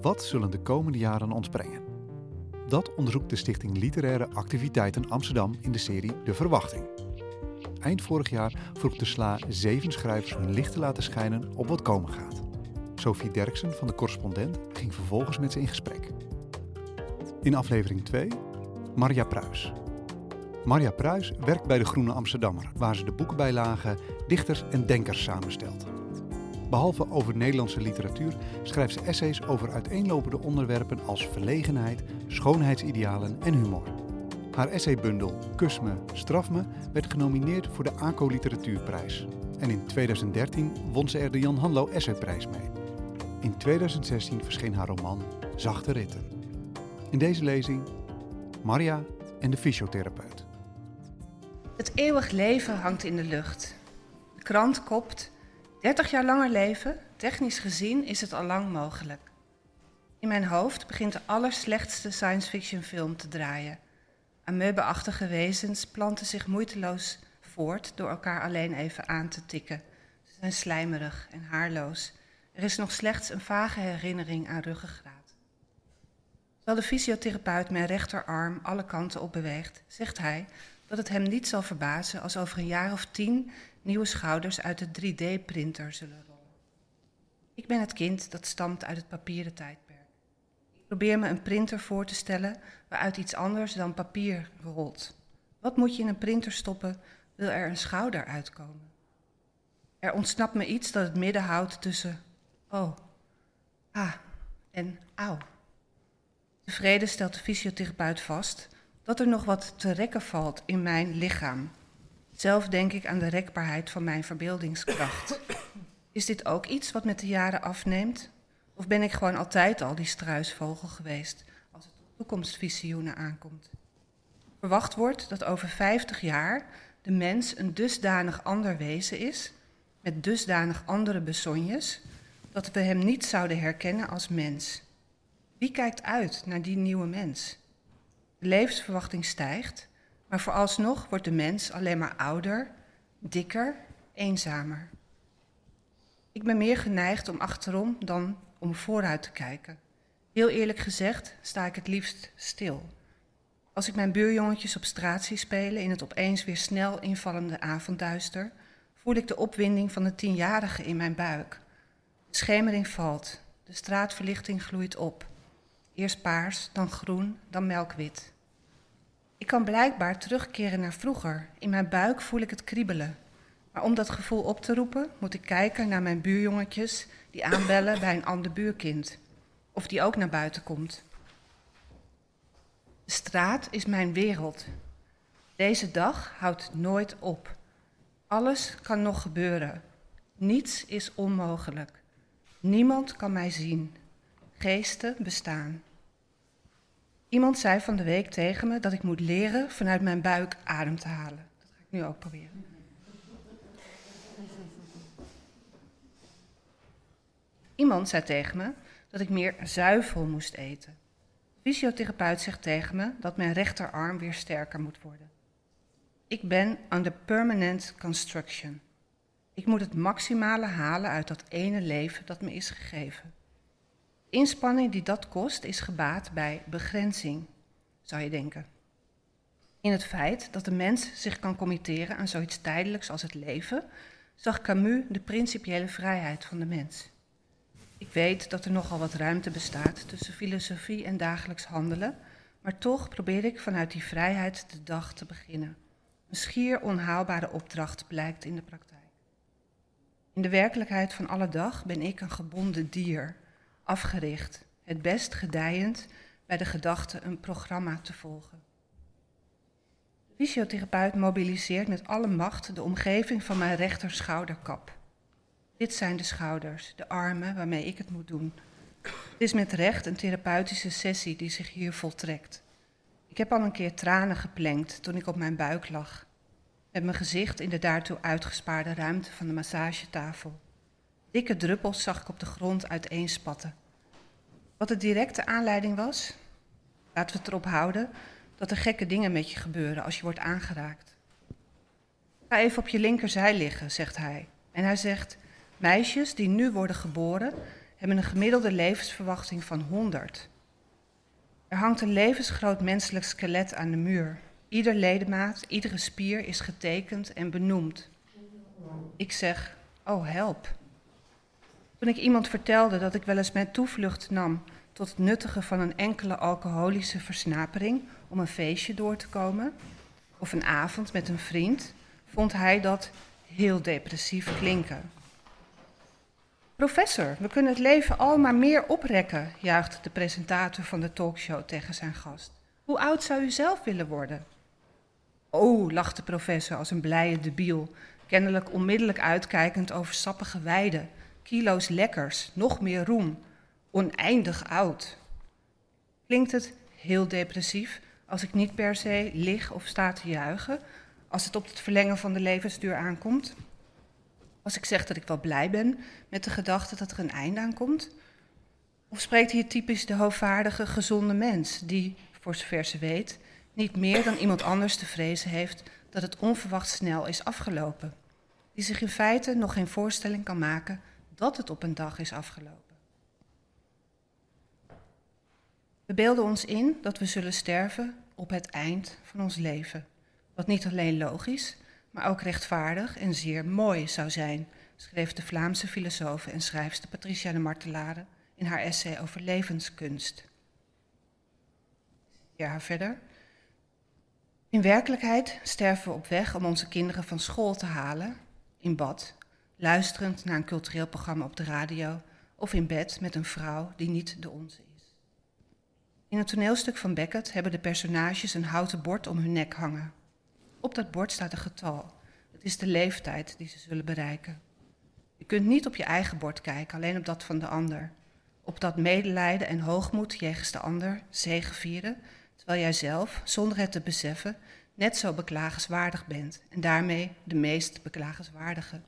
wat zullen de komende jaren ons brengen? Dat onderzoekt de Stichting Literaire Activiteiten Amsterdam in de serie De Verwachting. Eind vorig jaar vroeg de SLA zeven schrijvers hun licht te laten schijnen op wat komen gaat. Sophie Derksen van de correspondent ging vervolgens met ze in gesprek. In aflevering 2 Marja Pruis. Marja Pruis werkt bij de Groene Amsterdammer, waar ze de boekenbijlagen dichters en denkers samenstelt. Behalve over Nederlandse literatuur schrijft ze essays over uiteenlopende onderwerpen als verlegenheid, schoonheidsidealen en humor. Haar essaybundel Kus me, straf me werd genomineerd voor de ACO Literatuurprijs. En in 2013 won ze er de Jan Hanlo Essayprijs mee. In 2016 verscheen haar roman Zachte Ritten. In deze lezing Maria en de fysiotherapeut. Het eeuwig leven hangt in de lucht. De krant kopt 30 jaar langer leven, technisch gezien is het al lang mogelijk. In mijn hoofd begint de allerslechtste science fiction film te draaien. Ameubeachtige wezens planten zich moeiteloos voort door elkaar alleen even aan te tikken. Ze zijn slijmerig en haarloos. Er is nog slechts een vage herinnering aan ruggengraat. Terwijl de fysiotherapeut mijn rechterarm alle kanten op beweegt, zegt hij dat het hem niet zal verbazen als over een jaar of tien nieuwe schouders uit de 3D-printer zullen rollen. Ik ben het kind dat stamt uit het papieren tijdperk. Ik probeer me een printer voor te stellen waaruit iets anders dan papier rolt. Wat moet je in een printer stoppen, wil er een schouder uitkomen? Er ontsnapt me iets dat het midden houdt tussen oh, ah en auw. Tevreden stelt de fysiotherapeut vast dat er nog wat te rekken valt in mijn lichaam. Zelf denk ik aan de rekbaarheid van mijn verbeeldingskracht. Is dit ook iets wat met de jaren afneemt? Of ben ik gewoon altijd al die struisvogel geweest als het op toekomstvisioenen aankomt? Verwacht wordt dat over 50 jaar de mens een dusdanig ander wezen is, met dusdanig andere besonjes, dat we hem niet zouden herkennen als mens. Wie kijkt uit naar die nieuwe mens? De levensverwachting stijgt, maar vooralsnog wordt de mens alleen maar ouder, dikker, eenzamer. Ik ben meer geneigd om achterom dan om vooruit te kijken. Heel eerlijk gezegd sta ik het liefst stil. Als ik mijn buurjongetjes op straat zie spelen in het opeens weer snel invallende avondduister, voel ik de opwinding van de tienjarige in mijn buik. De schemering valt, de straatverlichting gloeit op. Eerst paars, dan groen, dan melkwit. Ik kan blijkbaar terugkeren naar vroeger. In mijn buik voel ik het kriebelen. Maar om dat gevoel op te roepen, moet ik kijken naar mijn buurjongetjes die aanbellen bij een ander buurkind. Of die ook naar buiten komt. De straat is mijn wereld. Deze dag houdt nooit op. Alles kan nog gebeuren. Niets is onmogelijk. Niemand kan mij zien. Geesten bestaan. Iemand zei van de week tegen me dat ik moet leren vanuit mijn buik adem te halen. Dat ga ik nu ook proberen. Iemand zei tegen me dat ik meer zuivel moest eten. De fysiotherapeut zegt tegen me dat mijn rechterarm weer sterker moet worden. Ik ben under permanent construction. Ik moet het maximale halen uit dat ene leven dat me is gegeven inspanning die dat kost is gebaat bij begrenzing, zou je denken. In het feit dat de mens zich kan committeren aan zoiets tijdelijks als het leven, zag Camus de principiële vrijheid van de mens. Ik weet dat er nogal wat ruimte bestaat tussen filosofie en dagelijks handelen, maar toch probeer ik vanuit die vrijheid de dag te beginnen. Een schier onhaalbare opdracht blijkt in de praktijk. In de werkelijkheid van alle dag ben ik een gebonden dier, afgericht, het best gedijend bij de gedachte een programma te volgen. De fysiotherapeut mobiliseert met alle macht de omgeving van mijn rechter schouderkap. Dit zijn de schouders, de armen waarmee ik het moet doen. Het is met recht een therapeutische sessie die zich hier voltrekt. Ik heb al een keer tranen geplengd toen ik op mijn buik lag, met mijn gezicht in de daartoe uitgespaarde ruimte van de massagetafel. Dikke druppels zag ik op de grond uiteenspatten. Wat de directe aanleiding was? Laten we het erop houden dat er gekke dingen met je gebeuren als je wordt aangeraakt. Ga even op je linkerzij liggen, zegt hij. En hij zegt: Meisjes die nu worden geboren, hebben een gemiddelde levensverwachting van 100. Er hangt een levensgroot menselijk skelet aan de muur. Ieder ledemaat, iedere spier is getekend en benoemd. Ik zeg, oh help. Toen ik iemand vertelde dat ik wel eens mijn toevlucht nam tot het nuttigen van een enkele alcoholische versnapering om een feestje door te komen, of een avond met een vriend, vond hij dat heel depressief klinken. Professor, we kunnen het leven al maar meer oprekken, juichte de presentator van de talkshow tegen zijn gast. Hoe oud zou u zelf willen worden? Oh, lachte de professor als een blije debiel, kennelijk onmiddellijk uitkijkend over sappige weiden, kilo's lekkers, nog meer roem, oneindig oud. Klinkt het heel depressief als ik niet per se lig of sta te juichen, als het op het verlengen van de levensduur aankomt? Als ik zeg dat ik wel blij ben met de gedachte dat er een einde aan komt? Of spreekt hier typisch de hoogvaardige, gezonde mens die, voor zover ze weet, niet meer dan iemand anders te vrezen heeft dat het onverwacht snel is afgelopen? Die zich in feite nog geen voorstelling kan maken dat het op een dag is afgelopen. We beelden ons in dat we zullen sterven op het eind van ons leven. Wat niet alleen logisch, maar ook rechtvaardig en zeer mooi zou zijn, schreef de Vlaamse filosoof en schrijfster Patricia de Martelade in haar essay over levenskunst. Ja, verder. In werkelijkheid sterven we op weg om onze kinderen van school te halen, in bad, luisterend naar een cultureel programma op de radio of in bed met een vrouw die niet de onze is. In het toneelstuk van Beckett hebben de personages een houten bord om hun nek hangen. Op dat bord staat een getal. Het is de leeftijd die ze zullen bereiken. Je kunt niet op je eigen bord kijken, alleen op dat van de ander. Op dat medelijden en hoogmoed jegens de ander zegevieren, terwijl jij zelf, zonder het te beseffen, net zo beklagenswaardig bent en daarmee de meest beklagenswaardige.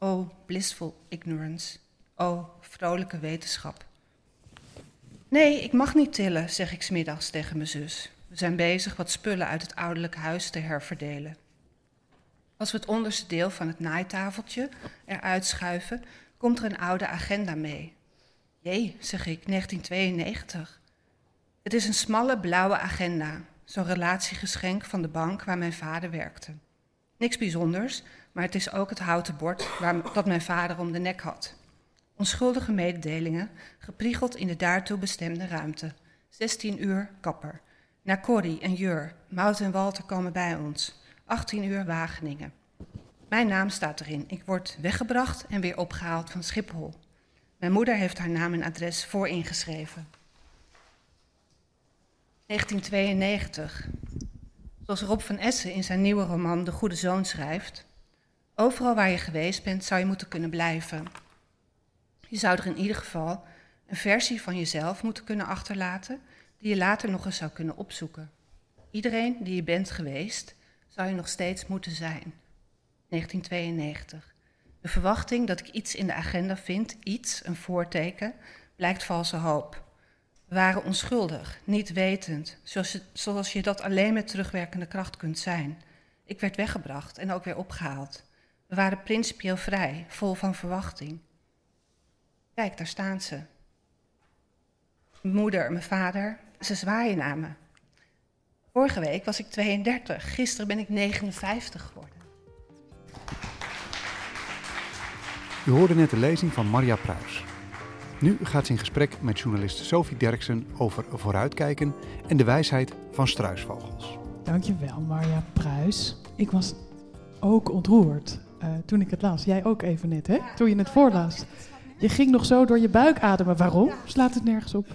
O blissful ignorance, o vrolijke wetenschap. Nee, ik mag niet tillen, zeg ik smiddags tegen mijn zus. We zijn bezig wat spullen uit het ouderlijk huis te herverdelen. Als we het onderste deel van het naaitafeltje eruit schuiven, komt er een oude agenda mee. Jee, zeg ik, 1992. Het is een smalle blauwe agenda, zo'n relatiegeschenk van de bank waar mijn vader werkte. Niks bijzonders, maar het is ook het houten bord waar, dat mijn vader om de nek had. Onschuldige mededelingen, gepriegeld in de daartoe bestemde ruimte. 16 uur kapper. Naar Corrie en Jur, Mout en Walter komen bij ons. 18 uur Wageningen. Mijn naam staat erin. Ik word weggebracht en weer opgehaald van Schiphol. Mijn moeder heeft haar naam en adres vooringeschreven. 1992. Zoals Rob van Essen in zijn nieuwe roman De Goede Zoon schrijft: Overal waar je geweest bent, zou je moeten kunnen blijven. Je zou er in ieder geval een versie van jezelf moeten kunnen achterlaten, die je later nog eens zou kunnen opzoeken. Iedereen die je bent geweest, zou je nog steeds moeten zijn. 1992. De verwachting dat ik iets in de agenda vind, iets, een voorteken, blijkt valse hoop. Waren onschuldig, niet wetend, zoals zoals je dat alleen met terugwerkende kracht kunt zijn. Ik werd weggebracht en ook weer opgehaald. We waren principieel vrij, vol van verwachting. Kijk, daar staan ze. Mijn moeder, mijn vader, ze zwaaien naar me. Vorige week was ik 32, gisteren ben ik 59 geworden. U hoorde net de lezing van Maria Pruis. Nu gaat ze in gesprek met journalist Sophie Derksen over vooruitkijken en de wijsheid van struisvogels. Dankjewel, Maria Pruis. Ik was ook ontroerd uh, toen ik het las. Jij ook even net, hè? Toen je het voorlas. Je ging nog zo door je buik ademen. Waarom? Slaat het nergens op?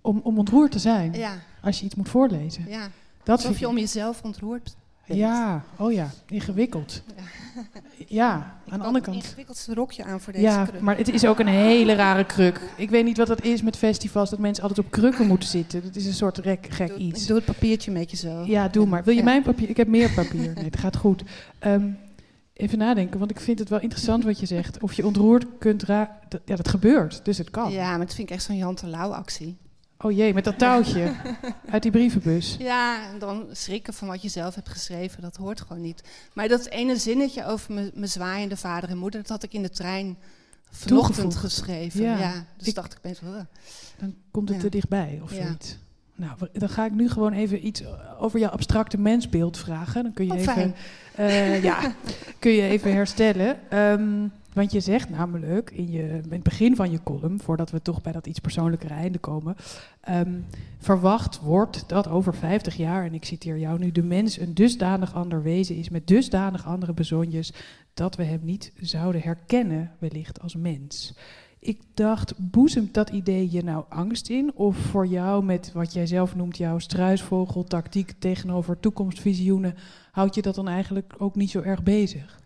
Om, om ontroerd te zijn. Ja. Als je iets moet voorlezen. Ja. Dat Alsof je om jezelf ontroerd bent. Ja, oh ja, ingewikkeld. Ja, aan de andere Het kant. ingewikkeldste rokje aan voor deze Ja, kruk. maar het is ook een hele rare kruk. Ik weet niet wat dat is met festivals, dat mensen altijd op krukken moeten zitten. Dat is een soort gek, gek Doe- iets. Doe het papiertje een beetje zo. Ja, doe maar. Wil je Ja. mijn papier? Ik heb meer papier. Nee, het gaat goed. Ehm, even nadenken, want ik vind het wel interessant wat je zegt. Of je ontroerd kunt raken. Ja, dat gebeurt, dus het kan. Ja, maar dat vind ik echt zo'n Jan Terlouw actie. Oh jee, met dat touwtje uit die brievenbus. Ja, en dan schrikken van wat je zelf hebt geschreven, dat hoort gewoon niet. Maar dat ene zinnetje over mijn zwaaiende vader en moeder, dat had ik in de trein vanochtend Toegevoegd. geschreven. Ja. Ja, dus Ik- dacht ik best wel. Dan komt het Ja. te dichtbij of Ja. zoiets. Nou, dan ga ik nu gewoon even iets over jouw abstracte mensbeeld vragen. Dan kun je Oh, even, eh, ja, kun je even herstellen. Ehm, want je zegt namelijk in, je, in het begin van je column, voordat we toch bij dat iets persoonlijkere einde komen, ehm, verwacht wordt dat over 50 jaar, en ik citeer jou nu, de mens een dusdanig ander wezen is met dusdanig andere bezonjes dat we hem niet zouden herkennen, wellicht als mens. Ik dacht, boezemt dat idee je nou angst in? Of voor jou, met wat jij zelf noemt, jouw struisvogeltactiek tegenover toekomstvisioenen, houd je dat dan eigenlijk ook niet zo erg bezig?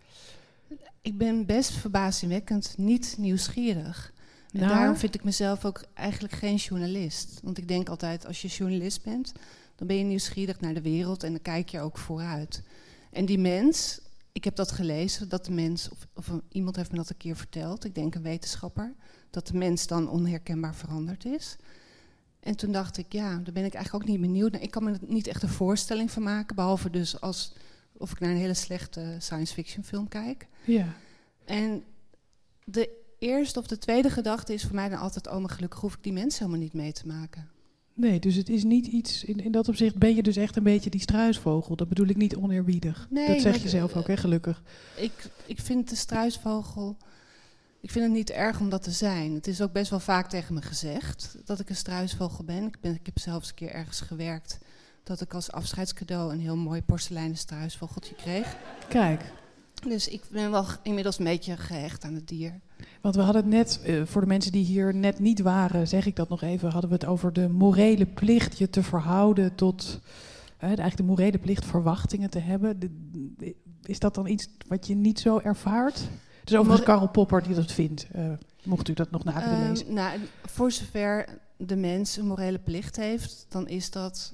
Ik ben best verbazingwekkend niet nieuwsgierig. En Naar? daarom vind ik mezelf ook eigenlijk geen journalist. Want ik denk altijd, als je journalist bent, dan ben je nieuwsgierig naar de wereld en dan kijk je ook vooruit. En die mens, ik heb dat gelezen, dat de mens, of, of een- iemand heeft me dat een keer verteld, ik denk een wetenschapper, dat de mens dan onherkenbaar veranderd is. En toen dacht ik, ja, daar ben ik eigenlijk ook niet benieuwd naar. Ik kan me er niet echt een voorstelling van maken, behalve dus als of ik naar een hele slechte science fiction film kijk. Ja. En de eerste of de tweede gedachte is voor mij dan altijd: oh, maar gelukkig hoef ik die mensen helemaal niet mee te maken. Nee, dus het is niet iets, in, in dat opzicht ben je dus echt een beetje die struisvogel. Dat bedoel ik niet oneerbiedig. Nee, dat zeg je zelf ook, hè, gelukkig. Ik, ik vind de struisvogel. Ik vind het niet erg om dat te zijn. Het is ook best wel vaak tegen me gezegd dat ik een struisvogel ben. Ik, ben, ik heb zelfs een keer ergens gewerkt dat ik als afscheidscadeau een heel mooi porseleinen struisvogeltje kreeg. Kijk, Dus ik ben wel inmiddels een beetje gehecht aan het dier. want we hadden het net, eh, voor de mensen die hier net niet waren, zeg ik dat nog even, hadden we het over de morele plicht je te verhouden tot, eigenlijk de morele plicht verwachtingen te hebben. De- de- is dat dan iets wat je niet zo ervaart? Is overigens Karel Popper die dat vindt, eh, mocht u dat nog na willen Ehm, lezen. nou, voor zover de mens een morele plicht heeft, dan is dat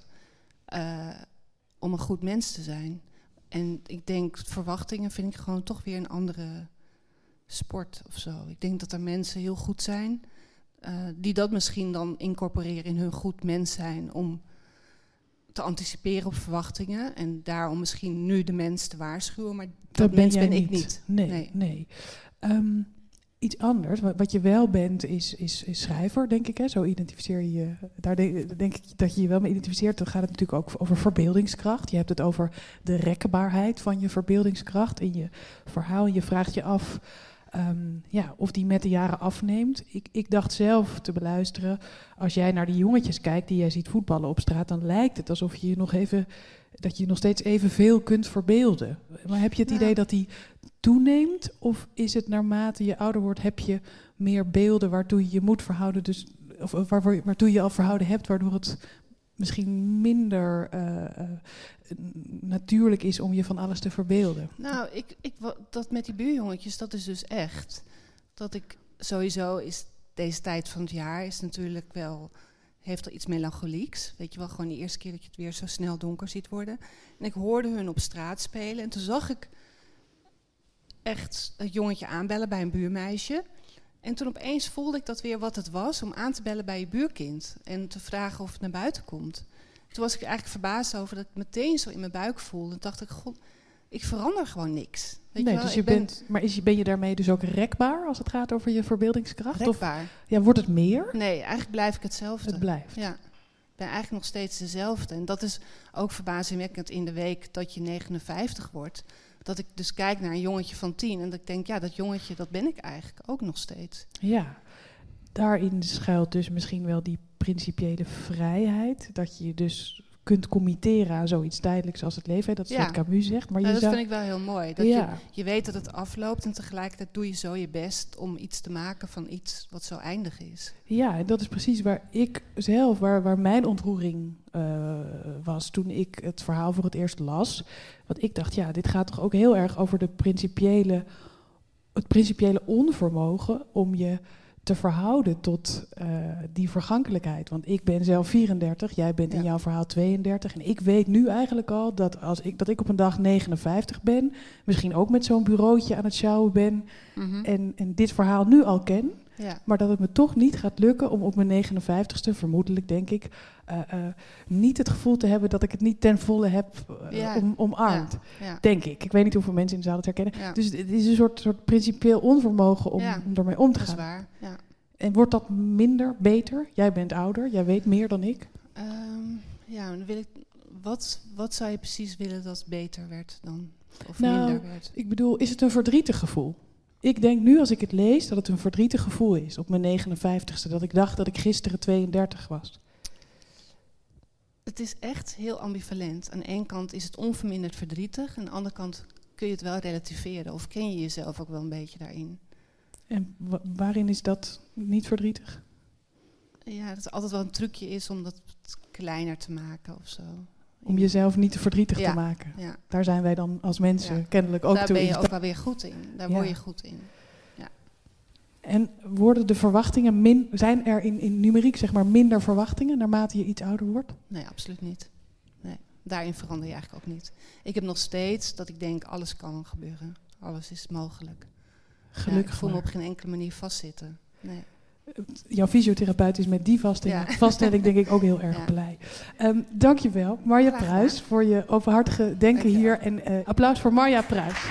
eh, om een goed mens te zijn. En ik denk, verwachtingen vind ik gewoon toch weer een andere sport of zo. Ik denk dat er mensen heel goed zijn, eh, die dat misschien dan incorporeren in hun goed mens zijn om te anticiperen op verwachtingen. En daarom misschien nu de mens te waarschuwen, maar dat, ben mens ben ik niet. Nee, nee. Nee. Ehm, iets anders, wat, je wel bent, is, is, schrijver, denk ik. Hè? Zo identificeer je je. Daar denk, ik dat je je wel mee identificeert. Dan gaat het natuurlijk ook over verbeeldingskracht. Je hebt het over de rekbaarheid van je verbeeldingskracht in je verhaal. Je vraagt je af ehm, ja, of die met de jaren afneemt. Ik, ik dacht zelf te beluisteren, als jij naar die jongetjes kijkt die jij ziet voetballen op straat, dan lijkt het alsof je je nog even dat je nog steeds evenveel kunt verbeelden. Maar heb je het idee dat die toeneemt? Of is het naarmate je ouder wordt, heb je meer beelden waartoe je je moet verhouden, dus, of of waar, waar- waartoe je al verhouden hebt, waardoor het misschien minder eh, eh, natuurlijk is om je van alles te verbeelden? Nou, ik, ik, dat met die buurjongetjes, dat is dus echt. Dat ik sowieso is deze tijd van het jaar is natuurlijk wel heeft er iets melancholieks. Weet je wel, gewoon die eerste keer dat je het weer zo snel donker ziet worden. En ik hoorde hun op straat spelen en toen zag ik echt het jongetje aanbellen bij een buurmeisje. En toen opeens voelde ik dat weer wat het was om aan te bellen bij je buurkind en te vragen of het naar buiten komt. Toen was ik eigenlijk verbaasd over dat ik het meteen zo in mijn buik voelde. En dacht ik, god, ik verander gewoon niks. Weet nee, je wel? dus je ben bent, maar is, je- ben je daarmee dus ook rekbaar als het gaat over je verbeeldingskracht? Of rekbaar. ja, wordt het meer? Nee, eigenlijk blijf ik hetzelfde. Het blijft. Ja, ik ben eigenlijk nog steeds dezelfde. En dat is ook verbazingwekkend in de week dat je 59 wordt. Dat ik dus kijk naar een jongetje van 10 en dat ik denk, ja, dat jongetje, dat ben ik eigenlijk ook nog steeds. Ja, daarin schuilt dus misschien wel die principiële vrijheid. Dat je dus kunt committeren aan zoiets tijdelijks als het leven. Dat is Ja. wat Camus zegt. Maar je Nou, dat zou... vind ik wel heel mooi. Dat ja, je, je weet dat het afloopt en tegelijkertijd doe je zo je best om iets te maken van iets wat zo eindig is. ja, en dat is precies waar ik zelf, waar, waar mijn ontroering eh, was toen ik het verhaal voor het eerst las. Want ik dacht, ja, dit gaat toch ook heel erg over de principiële, het principiële onvermogen om je te verhouden tot eh, die vergankelijkheid. Want ik ben zelf 34, jij bent in jouw verhaal 32. En ik weet nu eigenlijk al dat als ik, dat ik op een dag 59 ben, misschien ook met zo'n bureautje aan het sjouwen ben Mhm. en, en dit verhaal nu al ken. Ja. Maar dat het me toch niet gaat lukken om op mijn 59ste, vermoedelijk denk ik, eh, eh, niet het gevoel te hebben dat ik het niet ten volle heb eh, Ja. om, omarmd. Ja. Denk ik. Ik weet niet hoeveel mensen in de zaal het herkennen. Dus het is een soort, soort principieel onvermogen om, ermee om te Dat is gaan. waar. Ja. En wordt dat minder, beter? Jij bent ouder, jij weet meer dan ik. Ehm, ja, dan wil ik. Wat, wat zou je precies willen dat beter werd dan? Of Nou, minder werd? Ik bedoel, is het een verdrietig gevoel? Ik denk nu als ik het lees dat het een verdrietig gevoel is op mijn 59ste. Dat ik dacht dat ik gisteren 32 was. Het is echt heel ambivalent. Aan de ene kant is het onverminderd verdrietig. Aan de andere kant kun je het wel relativeren. Of ken je jezelf ook wel een beetje daarin. En wa- waarin is dat niet verdrietig? Ja, dat het altijd wel een trucje is om dat kleiner te maken of zo. Om jezelf niet te verdrietig Ja. te maken. Ja, Daar zijn wij dan als mensen kennelijk ook daar toe ben in je ook staat. wel weer goed in. Daar word je goed in. En worden de verwachtingen min, zijn er in, in numeriek zeg maar minder verwachtingen naarmate je iets ouder wordt? Nee, absoluut niet. Nee, daarin verander je eigenlijk ook niet. Ik heb nog steeds dat ik denk, alles kan gebeuren. Alles is mogelijk. Ja, ik Gelukkig voel me op geen enkele manier vastzitten. Nee. Jouw fysiotherapeut is met die vaststelling, Ja. vaststelling denk ik ook heel erg Ja. blij. Ehm dankjewel, Marja Graag gedaan. Pruis, voor je openhartige denken Dankjewel. hier. En eh, applaus voor Marja Pruis.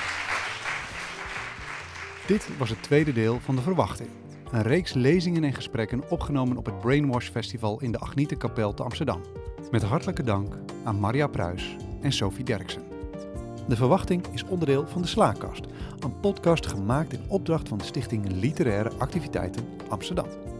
Dit was het tweede deel van De Verwachting. Een reeks lezingen en gesprekken opgenomen op het Brainwash Festival in de Agnietenkapel te Amsterdam. Met hartelijke dank aan Maria Pruis en Sophie Derksen. De Verwachting is onderdeel van de Slaakast, een podcast gemaakt in opdracht van de Stichting Literaire Activiteiten Amsterdam.